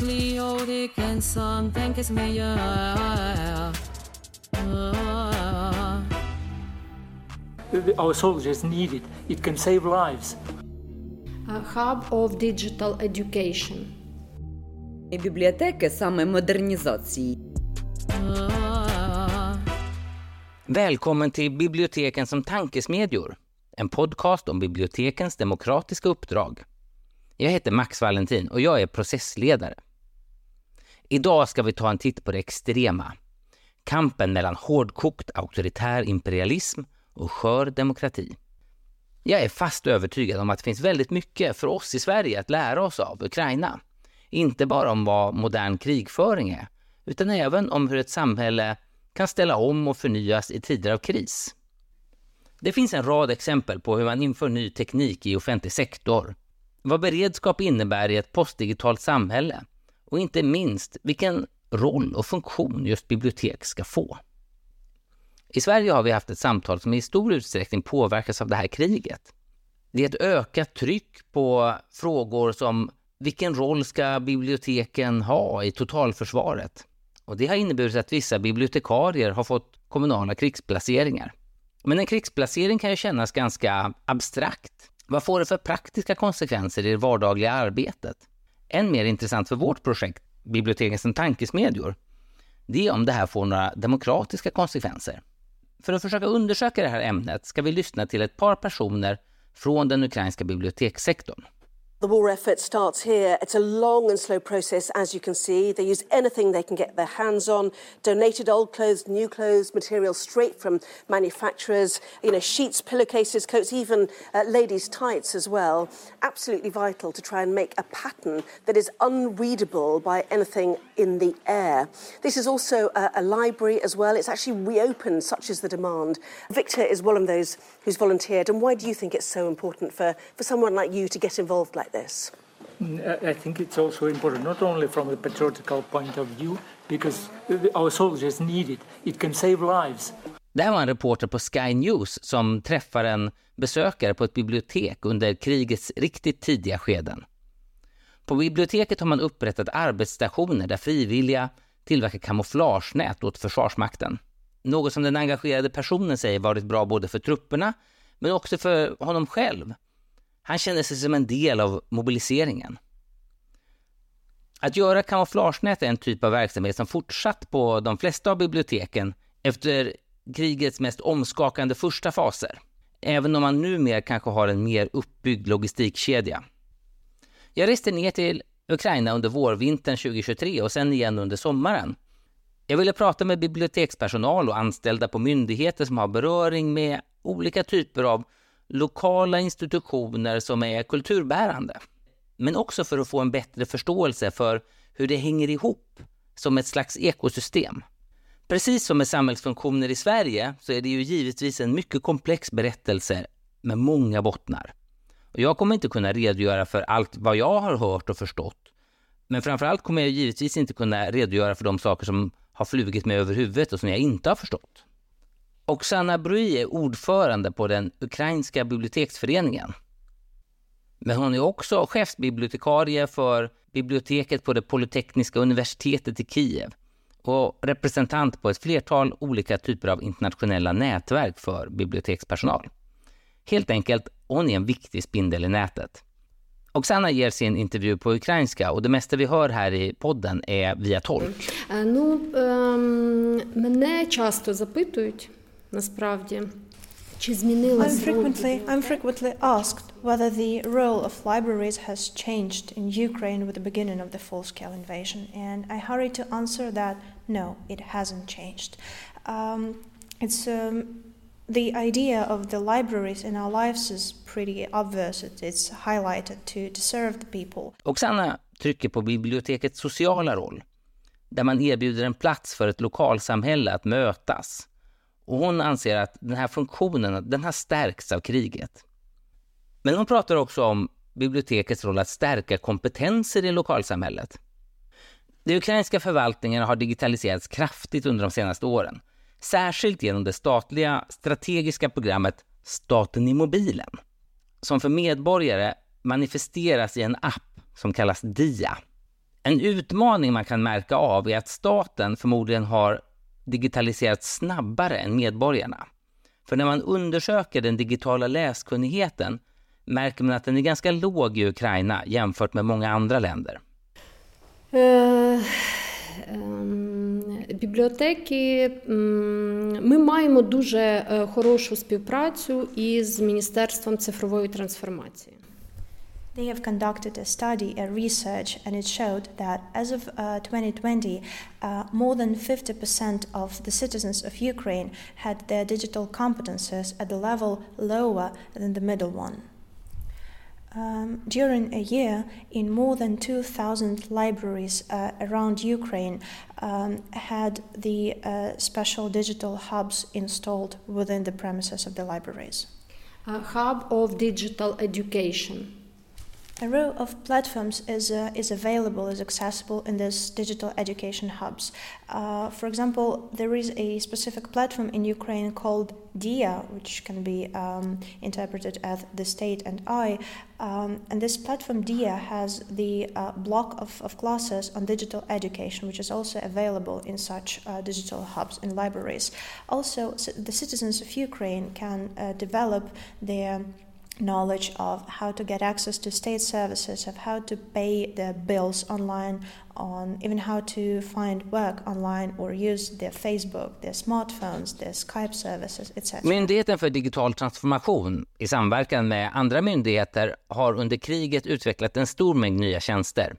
biblioteken som tankesmedjor. Our soldiers need it. It can save lives. A hub of digital education. І бібліотеки саме модернізації. Välkommen till Biblioteken som tankesmedjor, en podcast om bibliotekens demokratiska uppdrag. Jag heter Max Valentin och jag är processledare. Idag ska vi ta en titt på det extrema. Kampen mellan hårdkokt auktoritär imperialism och skör demokrati. Jag är fast övertygad om att det finns väldigt mycket för oss i Sverige att lära oss av Ukraina. Inte bara om vad modern krigföring är, utan även om hur ett samhälle kan ställa om och förnyas i tider av kris. Det finns en rad exempel på hur man inför ny teknik i offentlig sektor, vad beredskap innebär i ett postdigitalt samhälle och inte minst vilken roll och funktion just bibliotek ska få. I Sverige har vi haft ett samtal som i stor utsträckning påverkas av det här kriget. Det är ett ökat tryck på frågor som vilken roll ska biblioteken ha i totalförsvaret? Och det har inneburit att vissa bibliotekarier har fått kommunala krigsplaceringar. Men en krigsplacering kan ju kännas ganska abstrakt. Vad får det för praktiska konsekvenser i det vardagliga arbetet? Än mer intressant för vårt projekt, Biblioteken som tankesmedjor, det är om det här får några demokratiska konsekvenser. För att försöka undersöka det här ämnet ska vi lyssna till ett par personer från den ukrainska bibliotekssektorn. The war effort starts here. It's a long and slow process, as you can see. They use anything they can get their hands on donated old clothes, new clothes, material straight from manufacturers, you know, sheets, pillowcases, coats, even uh, ladies' tights as well. Absolutely vital to try and make a pattern that is unreadable by anything in the air. This is also a, a library as well. It's actually reopened, such is the demand. Victor is one of those who's volunteered. And why do you think it's so important for, for someone like you to get involved like this? I think it's also important, not only from a patriotical point of view, because our soldiers need it. It can save lives. Det här var en reporter på Sky News som träffar en besökare på ett bibliotek under krigets riktigt tidiga skeden. På biblioteket har man upprättat arbetsstationer där frivilliga tillverkar kamouflagenät åt Försvarsmakten. Något som den engagerade personen säger varit bra både för trupperna, men också för honom själv. Han känner sig som en del av mobiliseringen. Att göra kamouflagenät är en typ av verksamhet som fortsatt på de flesta av biblioteken efter krigets mest omskakande första faser, även om man numera kanske har en mer uppbyggd logistikkedja. Jag reste ner till Ukraina under vårvintern 2023 och sen igen under sommaren. Jag ville prata med bibliotekspersonal och anställda på myndigheter som har beröring med olika typer av lokala institutioner som är kulturbärande. Men också för att få en bättre förståelse för hur det hänger ihop som ett slags ekosystem. Precis som med samhällsfunktioner i Sverige så är det ju givetvis en mycket komplex berättelse med många bottnar. Och jag kommer inte kunna redogöra för allt vad jag har hört och förstått. Men framförallt kommer jag givetvis inte kunna redogöra för de saker som har flugit mig över huvudet och som jag inte har förstått. Oksana Brui är ordförande på den ukrainska biblioteksföreningen. Men hon är också chefsbibliotekarie för biblioteket på det Polytekniska universitetet i Kiev och representant på ett flertal olika typer av internationella nätverk för bibliotekspersonal. Helt enkelt, hon är en viktig spindel i nätet. Оксана ger sin intervju på ukrainska och det mesta vi hör här i podden är via tolk. Ну, ем, мене часто запитують, насправді, чи змінилась I'm frequently, I'm frequently asked whether the role of libraries has changed in Ukraine with the beginning of the full-scale invasion, and I hurry to answer that no, it hasn't changed. Um, it's um, the idea of the libraries in our lives is pretty obvious. It, it's highlighted to, to serve the people. Oksana trycker på bibliotekets sociala roll, där man erbjuder en plats för ett lokalsamhälle att mötas. Och hon anser att den här funktionen den har stärkts av kriget. Men hon pratar också om bibliotekets roll att stärka kompetenser i lokalsamhället. De ukrainska förvaltningarna har digitaliserats kraftigt under de senaste åren, särskilt genom det statliga strategiska programmet Staten i mobilen, som för medborgare manifesteras i en app som kallas DIA. En utmaning man kan märka av är att staten förmodligen har digitaliserat snabbare än medborgarna. För när man undersöker den digitala läskunnigheten märker man att den är ganska låg i Ukraina jämfört med många andra länder. Е, ем, Бібліотеки м, ми маємо дуже е, хорошу співпрацю із Міністерством цифрової трансформації. They have conducted a study, a research, and it showed that as of uh, 2020, uh, more than 50% of the citizens of Ukraine had their digital competences at the level lower than the middle one. Um, during a year, in more than 2,000 libraries uh, around Ukraine, um, had the uh, special digital hubs installed within the premises of the libraries. Е, Hub of Digital Education. A row of platforms is, uh, is available, is accessible in these digital education hubs. Uh, for example, there is a specific platform in Ukraine called DIA, which can be um, interpreted as the state and I. Um, and this platform DIA has the uh, block of, of classes on digital education, which is also available in such uh, digital hubs in libraries. Also, the citizens of Ukraine can uh, develop their knowledge of how to get access to state services, of how to pay their bills online, on even how to find work online or use their Facebook, their smartphones, their Skype services, etc. Myndigheten för digital transformation i samverkan med andra myndigheter har under kriget utvecklat en stor mängd nya tjänster.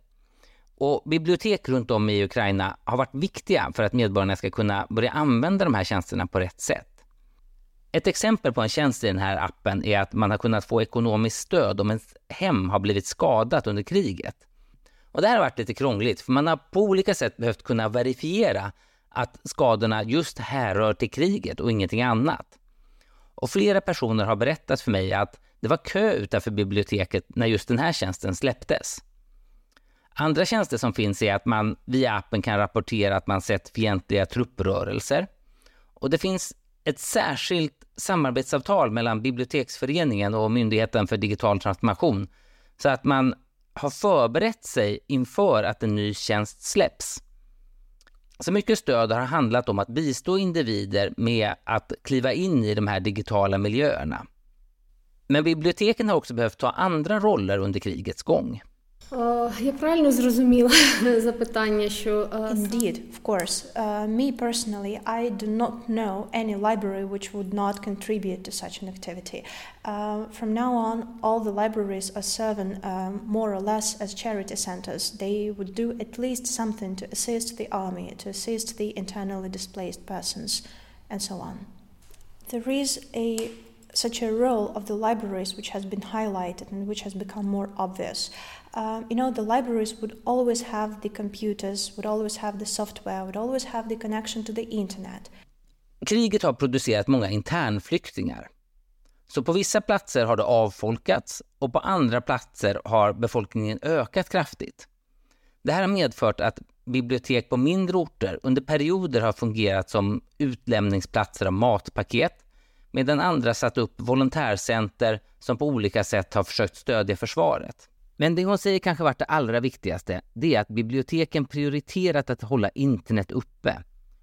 Och bibliotek runt om i Ukraina har varit viktiga för att medborgarna ska kunna börja använda de här tjänsterna på rätt sätt. Ett exempel på en tjänst i den här appen är att man har kunnat få ekonomiskt stöd om ens hem har blivit skadat under kriget. Och det här har varit lite krångligt för man har på olika sätt behövt kunna verifiera att skadorna just härrör till kriget och ingenting annat. Och flera personer har berättat för mig att det var kö utanför biblioteket när just den här tjänsten släpptes. Andra tjänster som finns är att man via appen kan rapportera att man sett fientliga trupprörelser. Och det finns ett särskilt samarbetsavtal mellan Biblioteksföreningen och Myndigheten för digital transformation så att man har förberett sig inför att en ny tjänst släpps. Så mycket stöd har handlat om att bistå individer med att kliva in i de här digitala miljöerna. Men biblioteken har också behövt ta andra roller under krigets gång. Е, Я правильно зрозуміла запитання, що е, Indeed, of course. Uh, me personally, I do not know any library which would not contribute to such an activity. Uh, from now on, all the libraries are serving um, more or less as charity centers. They would do at least something to assist the army, to assist the internally displaced persons, and so on. There is a such a role of the libraries which has been highlighted and which has become more obvious. Um, you know, the libraries would always have the computers, would always have the software, would always have the connection to the internet. Kriget har producerat många internflyktingar. Så på vissa platser har det avfolkats och på andra platser har befolkningen ökat kraftigt. Det här har medfört att bibliotek på mindre orter under perioder har fungerat som utlämningsplatser av matpaket medan andra satt upp volontärcenter som på olika sätt har försökt stödja försvaret. Men det hon säger kanske varit det allra viktigaste, det är att biblioteken prioriterat att hålla internet uppe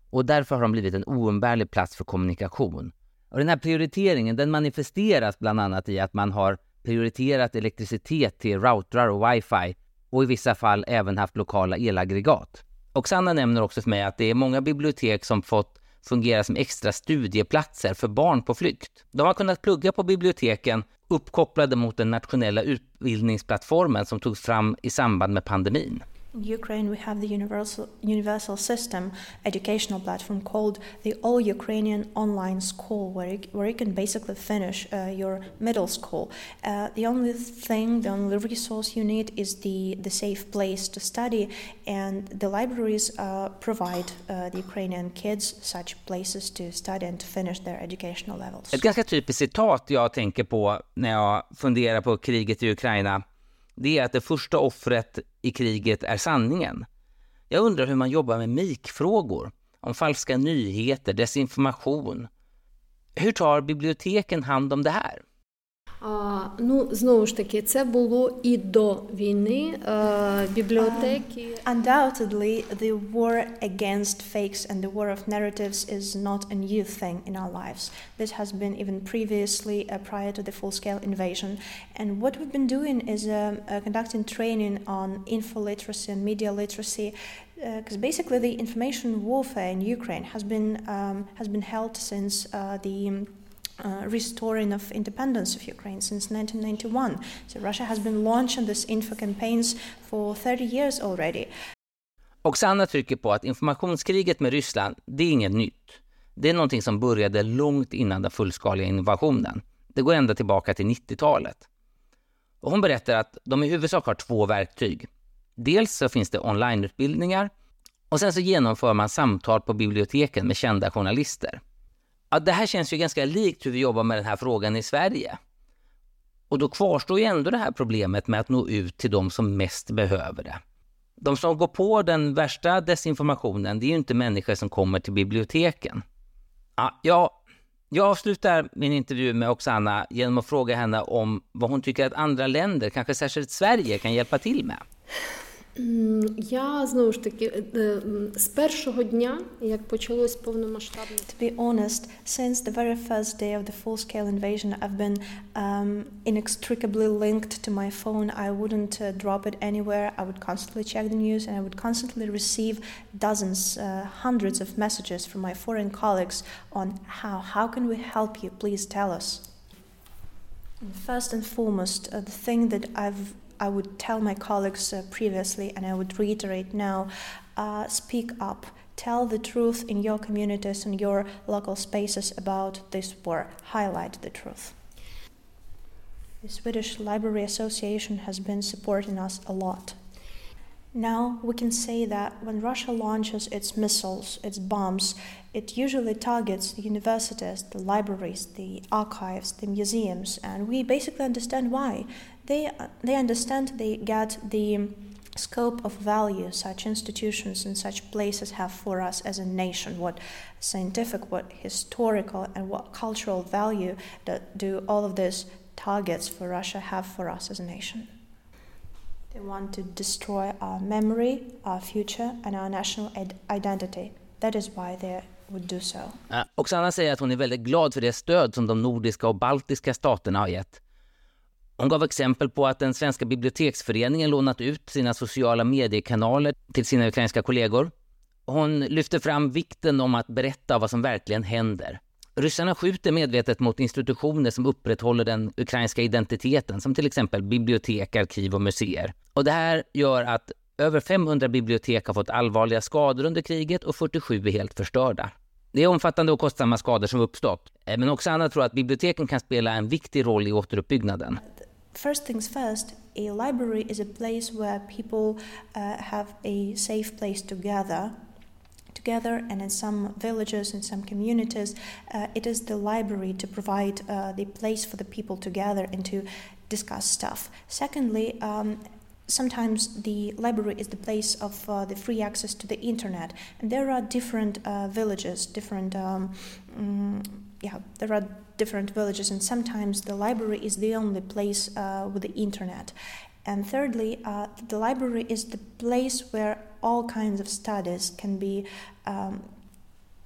och därför har de blivit en oumbärlig plats för kommunikation. Och den här prioriteringen den manifesteras bland annat i att man har prioriterat elektricitet till routrar och wifi och i vissa fall även haft lokala elaggregat. Oksana nämner också för mig att det är många bibliotek som fått fungera som extra studieplatser för barn på flykt. De har kunnat plugga på biblioteken uppkopplade mot den nationella utbildningsplattformen som togs fram i samband med pandemin. In Ukraine, we have the universal, universal system educational platform called the All Ukrainian Online School, where you, where you can basically finish uh, your middle school. Uh, the only thing, the only resource you need is the, the safe place to study, and the libraries uh, provide uh, the Ukrainian kids such places to study and to finish their educational levels. Ett ganska typiskt citat jag tänker på när jag funderar på kriget i Ukraina, det är att det första offret i kriget är sanningen. Jag undrar hur man jobbar med MIK-frågor, om falska nyheter, desinformation. Hur tar biblioteken hand om det här? А, ну, знову ж таки, це було і до війни. Е, бібліотеки. Undoubtedly, the war against fakes and the war of narratives is not a new thing in our lives. This has been even previously uh, prior to the full scale invasion. And what we've been doing is um, uh, conducting training on info literacy and media literacy. Because uh, basically, the information warfare in Ukraine has been um, has been held since uh, the uh, restoring of independence of Ukraine since 1991. So Russia has been launching these info campaigns for 30 years already. Oksana trycker på att informationskriget med Ryssland, det är inget nytt. Det är någonting som började långt innan den fullskaliga invasionen. Det går ända tillbaka till 90-talet. Och hon berättar att de i huvudsak har två verktyg. Dels så finns det onlineutbildningar och sen så genomför man samtal på biblioteken med kända journalister. Ja, det här känns ju ganska likt hur vi jobbar med den här frågan i Sverige. Och då kvarstår ju ändå det här problemet med att nå ut till de som mest behöver det. De som går på den värsta desinformationen, det är ju inte människor som kommer till biblioteken. Ja, jag, jag avslutar min intervju med Oksana genom att fråga henne om vad hon tycker att andra länder, kanske särskilt Sverige, kan hjälpa till med. Я знову ж таки з першого дня, як почалось повномасштабне To be honest, since the very first day of the full-scale invasion, I've been um, inextricably linked to my phone. I wouldn't uh, drop it anywhere. I would constantly check the news, and I would constantly receive dozens, uh, hundreds of messages from my foreign colleagues on how how can we help you? Please tell us. And first and foremost, uh, the thing that I've I would tell my colleagues uh, previously, and I would reiterate now uh, speak up. Tell the truth in your communities and your local spaces about this war. Highlight the truth. The Swedish Library Association has been supporting us a lot. Now we can say that when Russia launches its missiles, its bombs, it usually targets the universities, the libraries, the archives, the museums, and we basically understand why. They, they understand they get the scope of value such institutions and such places have for us as a nation, what scientific, what historical, and what cultural value that do all of these targets for Russia have for us as a nation. They want to destroy our memory, our future, and our national id- identity. That is why they would do so. Oksana säger att hon är väldigt glad för det stöd som de nordiska och baltiska staterna har gett. Hon gav exempel på att den svenska biblioteksföreningen lånat ut sina sociala mediekanaler till sina ukrainska kollegor. Hon lyfte fram vikten om att berätta vad som verkligen händer. Ryssarna skjuter medvetet mot institutioner som upprätthåller den ukrainska identiteten, som till exempel bibliotek, arkiv och museer. Och det här gör att över 500 bibliotek har fått allvarliga skador under kriget och 47 är helt förstörda. Det är omfattande och kostsamma skador som uppstått. Men också Anna tror att biblioteken kan spela en viktig roll i återuppbyggnaden. First things first, a library is a place where people uh, have a safe place to gather. Together, and in some villages, in some communities, uh, it is the library to provide uh, the place for the people to gather and to discuss stuff. Secondly, um, sometimes the library is the place of uh, the free access to the internet and there are different uh, villages different um, mm, yeah there are different villages and sometimes the library is the only place uh, with the internet and thirdly uh, the library is the place where all kinds of studies can be um,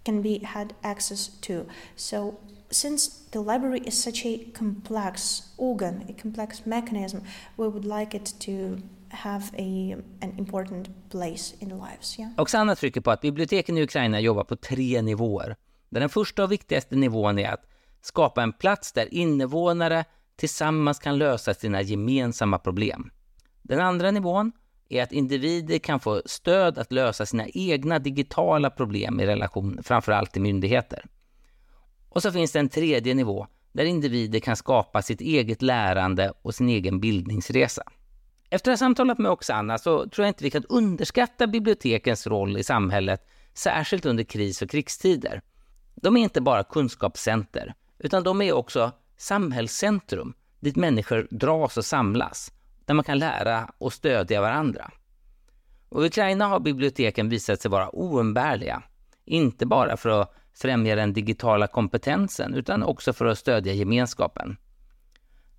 can be had access to so since the library is such a complex organ, a complex mechanism, we would like it to have a, an important place in lives. Yeah? Oksana trycker på att biblioteken i Ukraina jobbar på tre nivåer. Den första och viktigaste nivån är att skapa en plats där invånare tillsammans kan lösa sina gemensamma problem. Den andra nivån är att individer kan få stöd att lösa sina egna digitala problem i relation framförallt till myndigheter. Och så finns det en tredje nivå där individer kan skapa sitt eget lärande och sin egen bildningsresa. Efter att ha samtalat med Oksana så tror jag inte vi kan underskatta bibliotekens roll i samhället, särskilt under kris och krigstider. De är inte bara kunskapscenter, utan de är också samhällscentrum dit människor dras och samlas, där man kan lära och stödja varandra. Och I Ukraina har biblioteken visat sig vara oumbärliga, inte bara för att främja den digitala kompetensen utan också för att stödja gemenskapen.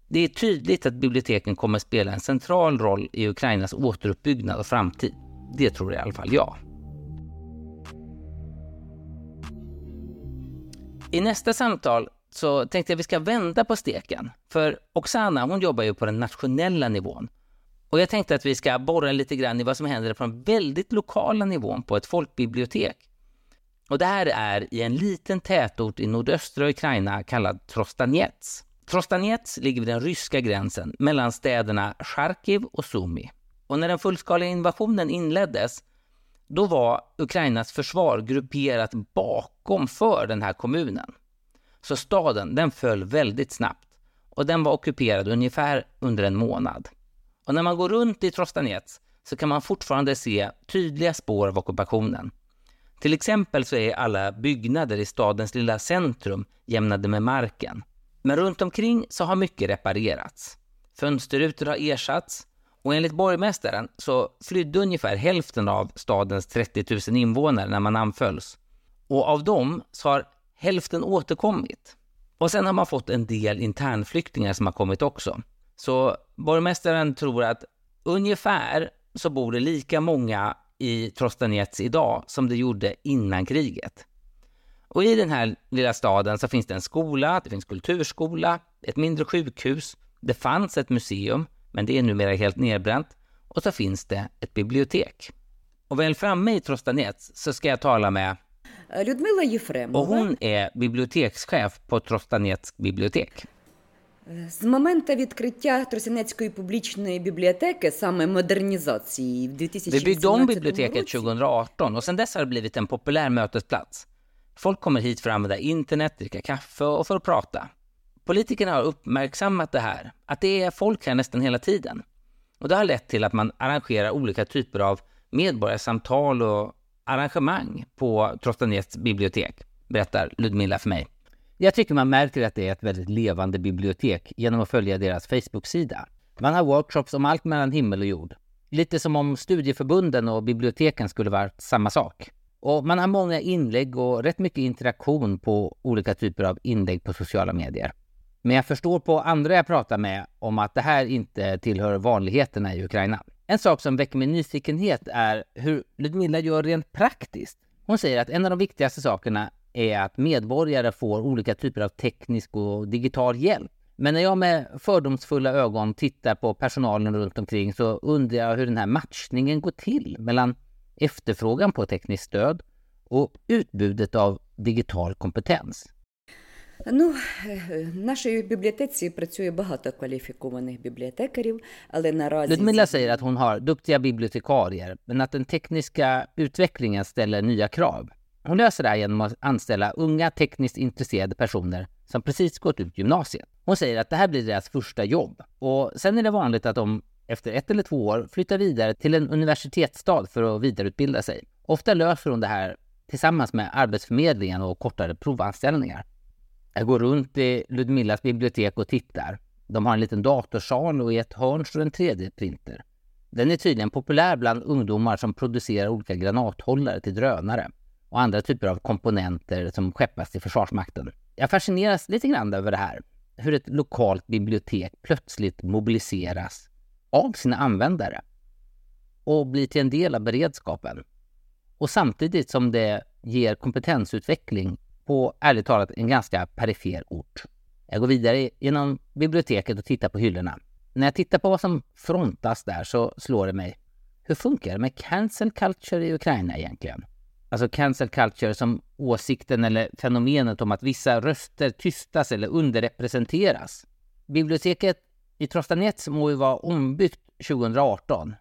Det är tydligt att biblioteken kommer spela en central roll i Ukrainas återuppbyggnad och framtid. Det tror i alla fall jag. I nästa samtal så tänkte jag att vi ska vända på steken. För Oksana hon jobbar ju på den nationella nivån. Och jag tänkte att vi ska borra lite grann i vad som händer på den väldigt lokala nivån på ett folkbibliotek. Och det här är i en liten tätort i nordöstra Ukraina kallad Trostanets. Trostanets ligger vid den ryska gränsen mellan städerna Charkiv och Sumy. Och när den fullskaliga invasionen inleddes, då var Ukrainas försvar grupperat bakom för den här kommunen. Så staden, den föll väldigt snabbt och den var ockuperad ungefär under en månad. Och när man går runt i Trostanets så kan man fortfarande se tydliga spår av ockupationen. Till exempel så är alla byggnader i stadens lilla centrum jämnade med marken. Men runt omkring så har mycket reparerats. Fönsterrutor har ersatts och enligt borgmästaren så flydde ungefär hälften av stadens 30 000 invånare när man anfölls. Och av dem så har hälften återkommit. Och sen har man fått en del internflyktingar som har kommit också. Så borgmästaren tror att ungefär så bor det lika många i Trostanets idag som det gjorde innan kriget. Och i den här lilla staden så finns det en skola, det finns kulturskola, ett mindre sjukhus, det fanns ett museum, men det är numera helt nedbränt, och så finns det ett bibliotek. Och väl framme i Trostanets så ska jag tala med Людмила Єфремова. och hon är bibliotekschef på Trostanets bibliotek. З моменту відкриття Тростянецької публічної бібліотеки, саме модернізації, в Vi 2018 byggde om biblioteket році, 2018 och sedan dess har det blivit en populär mötesplats. Folk kommer hit för att använda internet, dricka kaffe och för att prata. Politikerna har uppmärksammat det här, att det är folk här nästan hela tiden. Och det har lett till att man arrangerar olika typer av medborgarsamtal och arrangemang på Trostanets bibliotek, berättar Ludmilla för mig. Jag tycker man märker att det är ett väldigt levande bibliotek genom att följa deras Facebook-sida. Man har workshops om allt mellan himmel och jord. Lite som om studieförbunden och biblioteken skulle vara samma sak. Och man har många inlägg och rätt mycket interaktion på olika typer av inlägg på sociala medier. Men jag förstår på andra jag pratar med om att det här inte tillhör vanligheterna i Ukraina. En sak som väcker min nyfikenhet är hur Ludmilla gör rent praktiskt. Hon säger att en av de viktigaste sakerna är att medborgare får olika typer av teknisk och digital hjälp. Men när jag med fördomsfulla ögon tittar på personalen runt omkring så undrar jag hur den här matchningen går till mellan efterfrågan på tekniskt stöd och utbudet av digital kompetens. Ну, е, в нашій бібліотеці працює багато кваліфікованих бібліотекарів, але наразі Ludmilla säger att hon har duktiga bibliotekarier, men att den tekniska utvecklingen ställer nya krav. Hon löser det här genom att anställa unga tekniskt intresserade personer som precis gått ut gymnasiet. Hon säger att det här blir deras första jobb. Och sen är det vanligt att de efter ett eller två år flyttar vidare till en universitetsstad för att vidareutbilda sig. Ofta löser hon det här tillsammans med Arbetsförmedlingen och kortare provanställningar. Jag går runt i Ludmillas bibliotek och tittar. De har en liten datorsal och i ett hörn står en 3D-printer. Den är tydligen populär bland ungdomar som producerar olika granathållare till drönare och andra typer av komponenter som skeppas till Försvarsmakten. Jag fascineras lite grann över det här. Hur ett lokalt bibliotek plötsligt mobiliseras av sina användare och blir till en del av beredskapen. Och samtidigt som det ger kompetensutveckling på, ärligt talat, en ganska perifer ort. Jag går vidare genom biblioteket och tittar på hyllorna. När jag tittar på vad som frontas där så slår det mig. Hur funkar det med cancel culture i Ukraina egentligen? Alltså cancel culture som åsikten eller fenomenet om att vissa röster tystas eller underrepresenteras. Biblioteket i Trostanets må ju vara ombyggt 2018.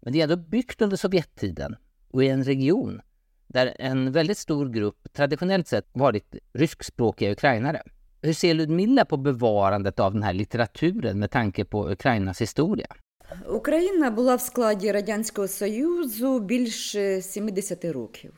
Men det är ändå byggt under Sovjettiden och i en region där en väldigt stor grupp traditionellt sett varit ryskspråkiga ukrainare. Hur ser Ludmilla på bevarandet av den här litteraturen med tanke på Ukrainas historia? Україна була в складі Радянського Союзу більше 70 років.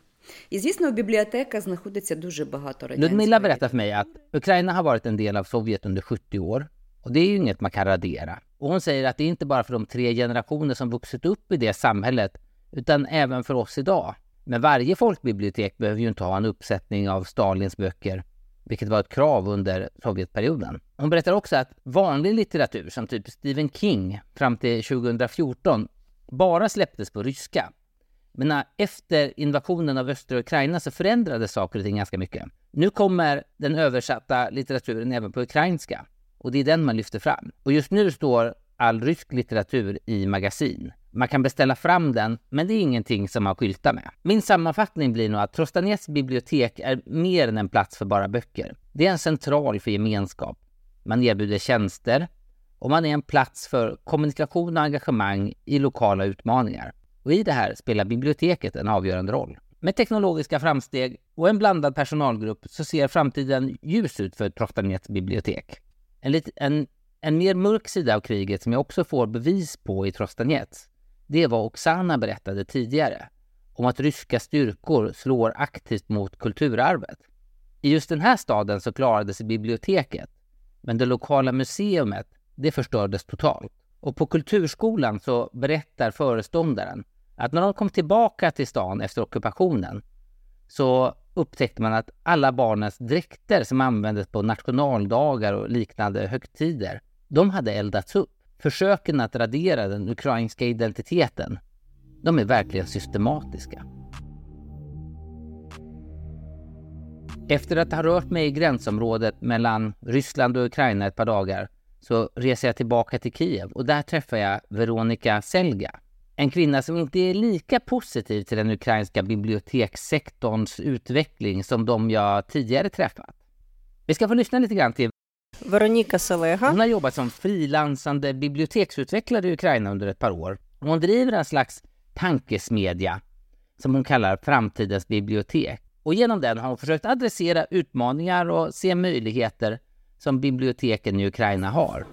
І, звісно, в бібліотеках знаходиться дуже багато радянської Ludmilla berättar för mig att Ukraina har varit en del av Sovjet under 70 år. Och det är ju inget man kan radera. Och hon säger att det är inte bara för de tre generationer som vuxit upp i det samhället, utan även för oss idag. Men varje folkbibliotek behöver ju inte ha en uppsättning av Stalins böcker. vilket var ett krav under Sovjetperioden. Hon berättar också att vanlig litteratur, som typ Stephen King, fram till 2014 bara släpptes på ryska. Men efter invasionen av östra Ukraina så förändrades saker och ting ganska mycket. Nu kommer den översatta litteraturen även på ukrainska och det är den man lyfter fram. Och just nu står all rysk litteratur i magasin. Man kan beställa fram den, men det är ingenting som man skyltar med. Min sammanfattning blir nog att Trostanets bibliotek är mer än en plats för bara böcker. Det är en central för gemenskap. Man erbjuder tjänster och man är en plats för kommunikation och engagemang i lokala utmaningar. Och i det här spelar biblioteket en avgörande roll. Med teknologiska framsteg och en blandad personalgrupp så ser framtiden ljus ut för Trostanets bibliotek. En, lit, en, en mer mörk sida av kriget som jag också får bevis på i Trostanets, det är vad Oksana berättade tidigare, om att ryska styrkor slår aktivt mot kulturarvet. I just den här staden så klarade sig biblioteket, men det lokala museumet, det förstördes totalt. Och på kulturskolan så berättar föreståndaren att när de kom tillbaka till stan efter ockupationen så upptäckte man att alla barnens dräkter som användes på nationaldagar och liknande högtider, de hade eldats upp. Försöken att radera den ukrainska identiteten, de är verkligen systematiska. Efter att ha rört mig i gränsområdet mellan Ryssland och Ukraina ett par dagar så reser jag tillbaka till Kiev och där träffar jag Veronika Selga. En kvinna som inte är lika positiv till den ukrainska bibliotekssektorns utveckling som de jag tidigare träffat. Vi ska få lyssna lite grann till Veronika Selega. Hon har jobbat som frilansande biblioteksutvecklare i Ukraina under ett par år. Hon driver en slags tankesmedja som hon kallar Framtidens bibliotek. Och genom den har hon försökt adressera utmaningar och se möjligheter som biblioteken i Ukraina har.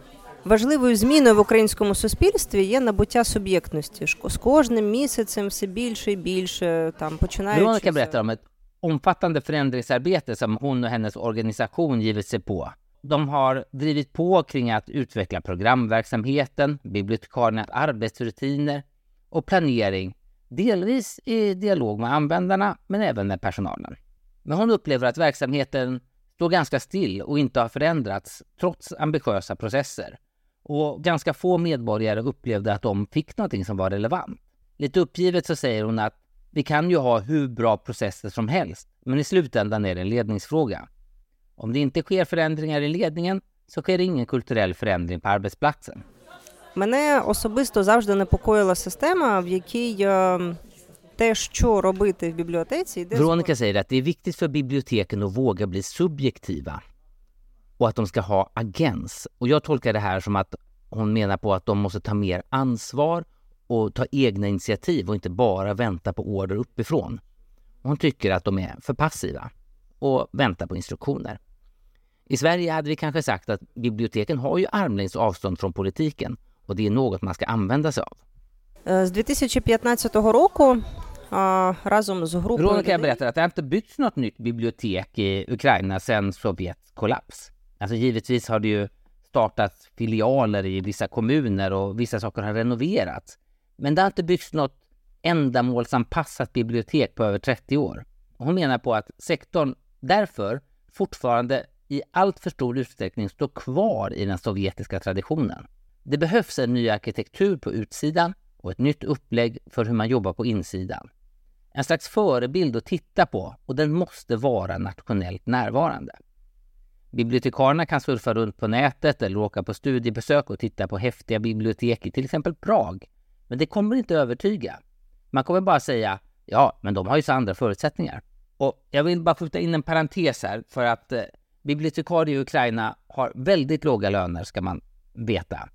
Важливою зміною в українському суспільстві є набуття суб'єктності. З кожним місяцем все більше і більше там починаючи... Veronica berättar om ett omfattande förändringsarbete som hon och hennes organisation givit sig på. De har drivit på kring att utveckla programverksamheten, bibliotekariernas arbetsrutiner och planering, delvis i dialog med användarna men även med personalen. Men hon upplever att verksamheten står ganska still och inte har förändrats trots ambitiösa processer. Och ganska få medborgare upplevde att de fick någonting som var relevant. Lite uppgivet så säger hon att vi kan ju ha hur bra processer som helst, men i slutändan är det en ledningsfråga. Om det inte sker förändringar i ledningen så sker det ingen kulturell förändring på arbetsplatsen. Мене особисто завжди непокоїла система, в якій те, що робити в бібліотеці, йде Veronica säger att det är viktigt för biblioteken att våga bli subjektiva och att de ska ha agens. Och jag tolkar det här som att hon menar på att de måste ta mer ansvar och ta egna initiativ och inte bara vänta på order uppifrån. Hon tycker att de är för passiva och väntar på instruktioner. I Sverige hade vi kanske sagt att biblioteken har ju armlängds avstånd från politiken och det är något man ska använda sig av. З 2015 року а, разом з групою Veronica людей berättar att det inte byggts något nytt bibliotek i Ukraina sedan Sovjets kollaps. Alltså givetvis har det ju startats filialer i vissa kommuner och vissa saker har renoverats. Men det har inte byggts något ändamålsanpassat bibliotek på över 30 år. Och hon menar på att sektorn därför fortfarande i allt för stor utsträckning står kvar i den sovjetiska traditionen. Det behövs en ny arkitektur på utsidan och ett nytt upplägg för hur man jobbar på insidan. En slags förebild att titta på och den måste vara nationellt närvarande. Bibliotekarierna kan surfa runt på nätet eller åka på studiebesök och titta på häftiga bibliotek i till exempel Prag. Men det kommer inte övertyga. Man kommer bara säga ja, men de har ju så andra förutsättningar. Och jag vill bara skjuta in en parentes här för att eh, bibliotekarier i Ukraina har väldigt låga löner ska man veta.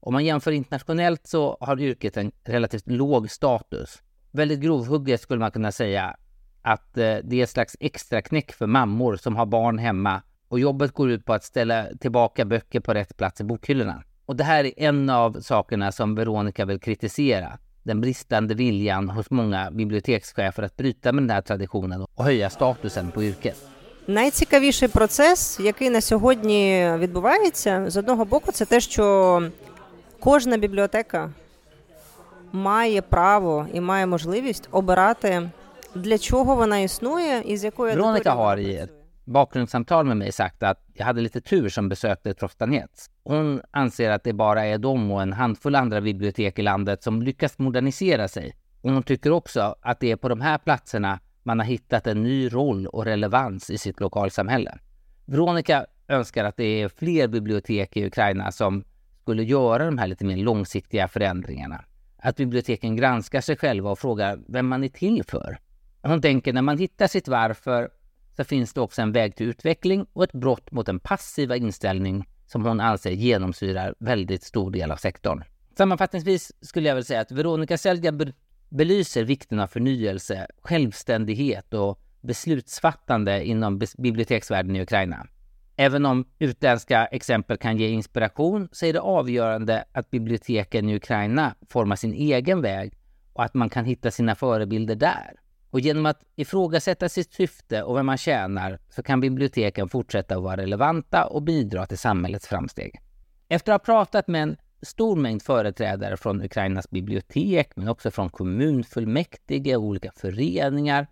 Om man jämför internationellt så har yrket en relativt låg status. Väldigt grovhugget skulle man kunna säga att eh, det är ett slags extra knäck för mammor som har barn hemma och jobbet går ut på att ställa tillbaka böcker på rätt plats i bokhyllorna. Och det här är en av sakerna som Veronica vill kritisera. Den bristande viljan hos många bibliotekschefer att bryta med den här traditionen och höja statusen på yrket. Найцікавіший процес, який на сьогодні відбувається, з одного боку, це те, що кожна бібліотека має право і має можливість обирати, для чого вона існує і з якою Veronica har i ett bakgrundssamtal med mig sagt att jag hade lite tur som besökte Trostanets. Hon anser att det bara är de och en handfull andra bibliotek i landet som lyckats modernisera sig. Och hon tycker också att det är på de här platserna man har hittat en ny roll och relevans i sitt lokalsamhälle. Veronica önskar att det är fler bibliotek i Ukraina som skulle göra de här lite mer långsiktiga förändringarna. Att biblioteken granskar sig själva och frågar vem man är till för. Hon tänker när man hittar sitt varför så finns det också en väg till utveckling och ett brott mot den passiva inställning som hon anser genomsyrar väldigt stor del av sektorn. Sammanfattningsvis skulle jag vilja säga att Veronica Selja belyser vikten av förnyelse, självständighet och beslutsfattande inom biblioteksvärlden i Ukraina. Även om utländska exempel kan ge inspiration så är det avgörande att biblioteken i Ukraina formar sin egen väg och att man kan hitta sina förebilder där. Och genom att ifrågasätta sitt syfte och vem man tjänar så kan biblioteken fortsätta att vara relevanta och bidra till samhällets framsteg. Efter att ha pratat med en stor mängd företrädare från Ukrainas bibliotek men också från kommunfullmäktige och olika föreningar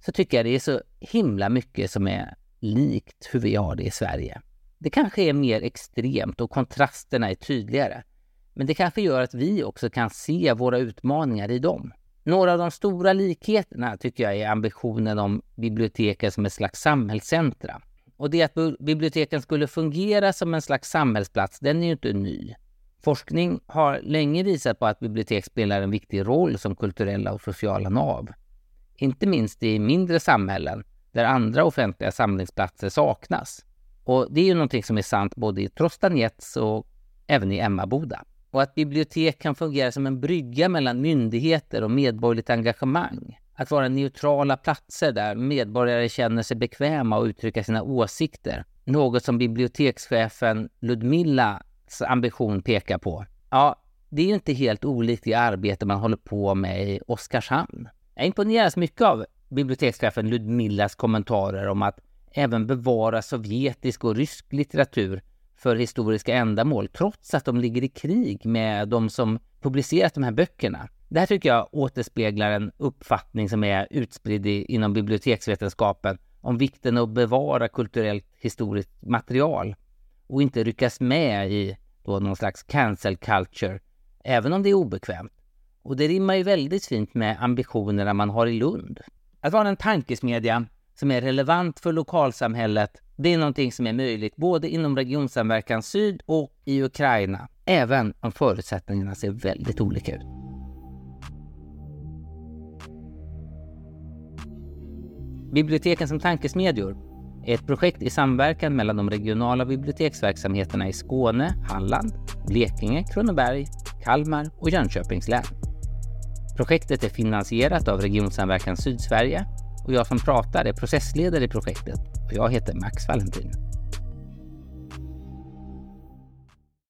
så tycker jag det är så himla mycket som är likt hur vi har det i Sverige. Det kanske är mer extremt och kontrasterna är tydligare. Men det kanske gör att vi också kan se våra utmaningar i dem. Några av de stora likheterna tycker jag är ambitionen om biblioteken som ett slags samhällscentra. Och det att biblioteken skulle fungera som en slags samhällsplats, den är ju inte ny. Forskning har länge visat på att bibliotek spelar en viktig roll som kulturella och sociala nav. Inte minst i mindre samhällen där andra offentliga samlingsplatser saknas. Och det är ju någonting som är sant både i Trostanets och även i Emmaboda. Och att bibliotek kan fungera som en brygga mellan myndigheter och medborgerligt engagemang. Att vara neutrala platser där medborgare känner sig bekväma att uttrycka sina åsikter. Något som bibliotekschefen Ludmillas ambition pekar på. Ja, det är ju inte helt olikt det arbete man håller på med i Oskarshamn. Jag imponeras mycket av bibliotekschefen Ludmillas kommentarer om att även bevara sovjetisk och rysk litteratur för historiska ändamål, trots att de ligger i krig med de som publicerat de här böckerna. Det här tycker jag återspeglar en uppfattning som är utspridd inom biblioteksvetenskapen om vikten av att bevara kulturellt historiskt material och inte ryckas med i då någon slags cancel culture, även om det är obekvämt. Och det rimmar ju väldigt fint med ambitionerna man har i Lund. Att vara en tankesmedja som är relevant för lokalsamhället, det är någonting som är möjligt både inom Regionsamverkan Syd och i Ukraina, även om förutsättningarna ser väldigt olika ut. Biblioteken som tankesmedjor är ett projekt i samverkan mellan de regionala biblioteksverksamheterna i Skåne, Halland, Blekinge, Kronoberg, Kalmar och Jönköpings län. Projektet är finansierat av Regionsamverkan Sydsverige och jag som pratar är processledare i projektet och jag heter Max Valentin.